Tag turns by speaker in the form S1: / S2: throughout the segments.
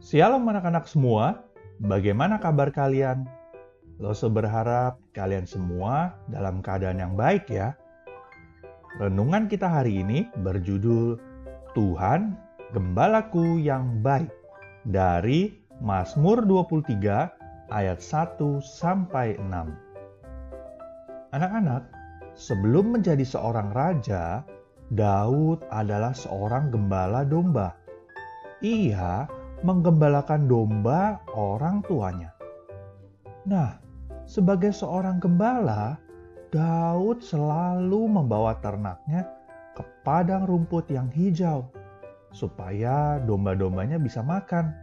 S1: Shalom anak-anak semua, bagaimana kabar kalian? Lose berharap kalian semua dalam keadaan yang baik ya. Renungan kita hari ini berjudul Tuhan Gembalaku yang Baik dari Mazmur 23 ayat 1 sampai 6. Anak-anak, sebelum menjadi seorang raja, Daud adalah seorang gembala domba. Ia menggembalakan domba orang tuanya. Nah, sebagai seorang gembala, Daud selalu membawa ternaknya ke padang rumput yang hijau supaya domba-dombanya bisa makan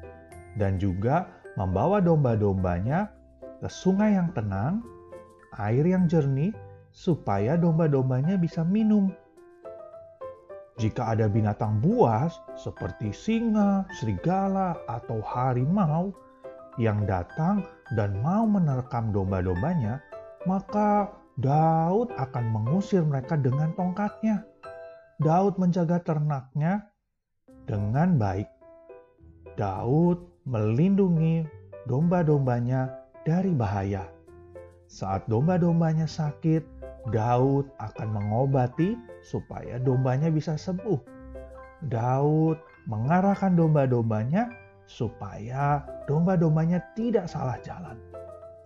S1: dan juga membawa domba-dombanya ke sungai yang tenang, air yang jernih supaya domba-dombanya bisa minum jika ada binatang buas seperti singa, serigala, atau harimau yang datang dan mau menerkam domba-dombanya, maka Daud akan mengusir mereka dengan tongkatnya. Daud menjaga ternaknya dengan baik. Daud melindungi domba-dombanya dari bahaya. Saat domba-dombanya sakit, Daud akan mengobati supaya dombanya bisa sembuh. Daud mengarahkan domba-dombanya supaya domba-dombanya tidak salah jalan.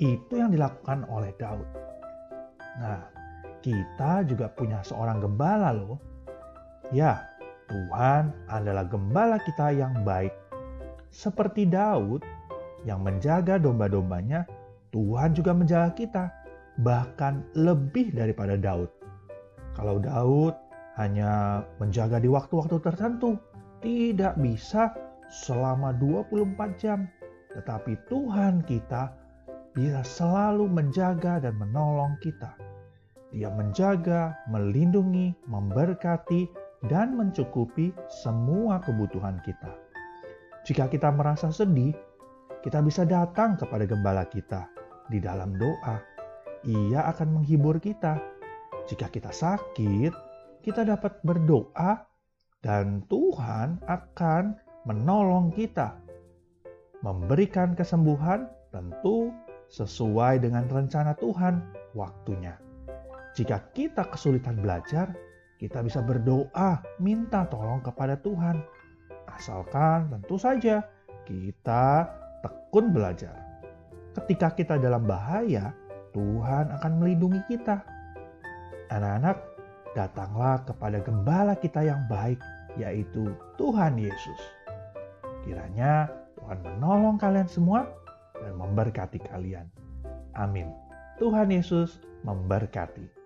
S1: Itu yang dilakukan oleh Daud. Nah, kita juga punya seorang gembala loh. Ya, Tuhan adalah gembala kita yang baik. Seperti Daud yang menjaga domba-dombanya, Tuhan juga menjaga kita bahkan lebih daripada Daud. Kalau Daud hanya menjaga di waktu-waktu tertentu, tidak bisa selama 24 jam. Tetapi Tuhan kita bisa selalu menjaga dan menolong kita. Dia menjaga, melindungi, memberkati, dan mencukupi semua kebutuhan kita. Jika kita merasa sedih, kita bisa datang kepada gembala kita di dalam doa ia akan menghibur kita. Jika kita sakit, kita dapat berdoa dan Tuhan akan menolong kita. Memberikan kesembuhan tentu sesuai dengan rencana Tuhan waktunya. Jika kita kesulitan belajar, kita bisa berdoa minta tolong kepada Tuhan. Asalkan tentu saja kita tekun belajar. Ketika kita dalam bahaya, Tuhan akan melindungi kita. Anak-anak, datanglah kepada gembala kita yang baik, yaitu Tuhan Yesus. Kiranya Tuhan menolong kalian semua dan memberkati kalian. Amin. Tuhan Yesus memberkati.